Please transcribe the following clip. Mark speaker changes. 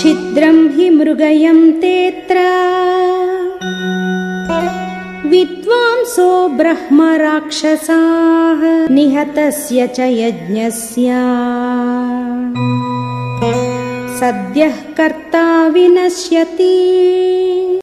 Speaker 1: छिद्रम् हि मृगयम् तेऽत्र विद्वांसो ब्रह्म राक्षसाः निहतस्य च यज्ञस्य। सद्यः कर्ता विनश्यति।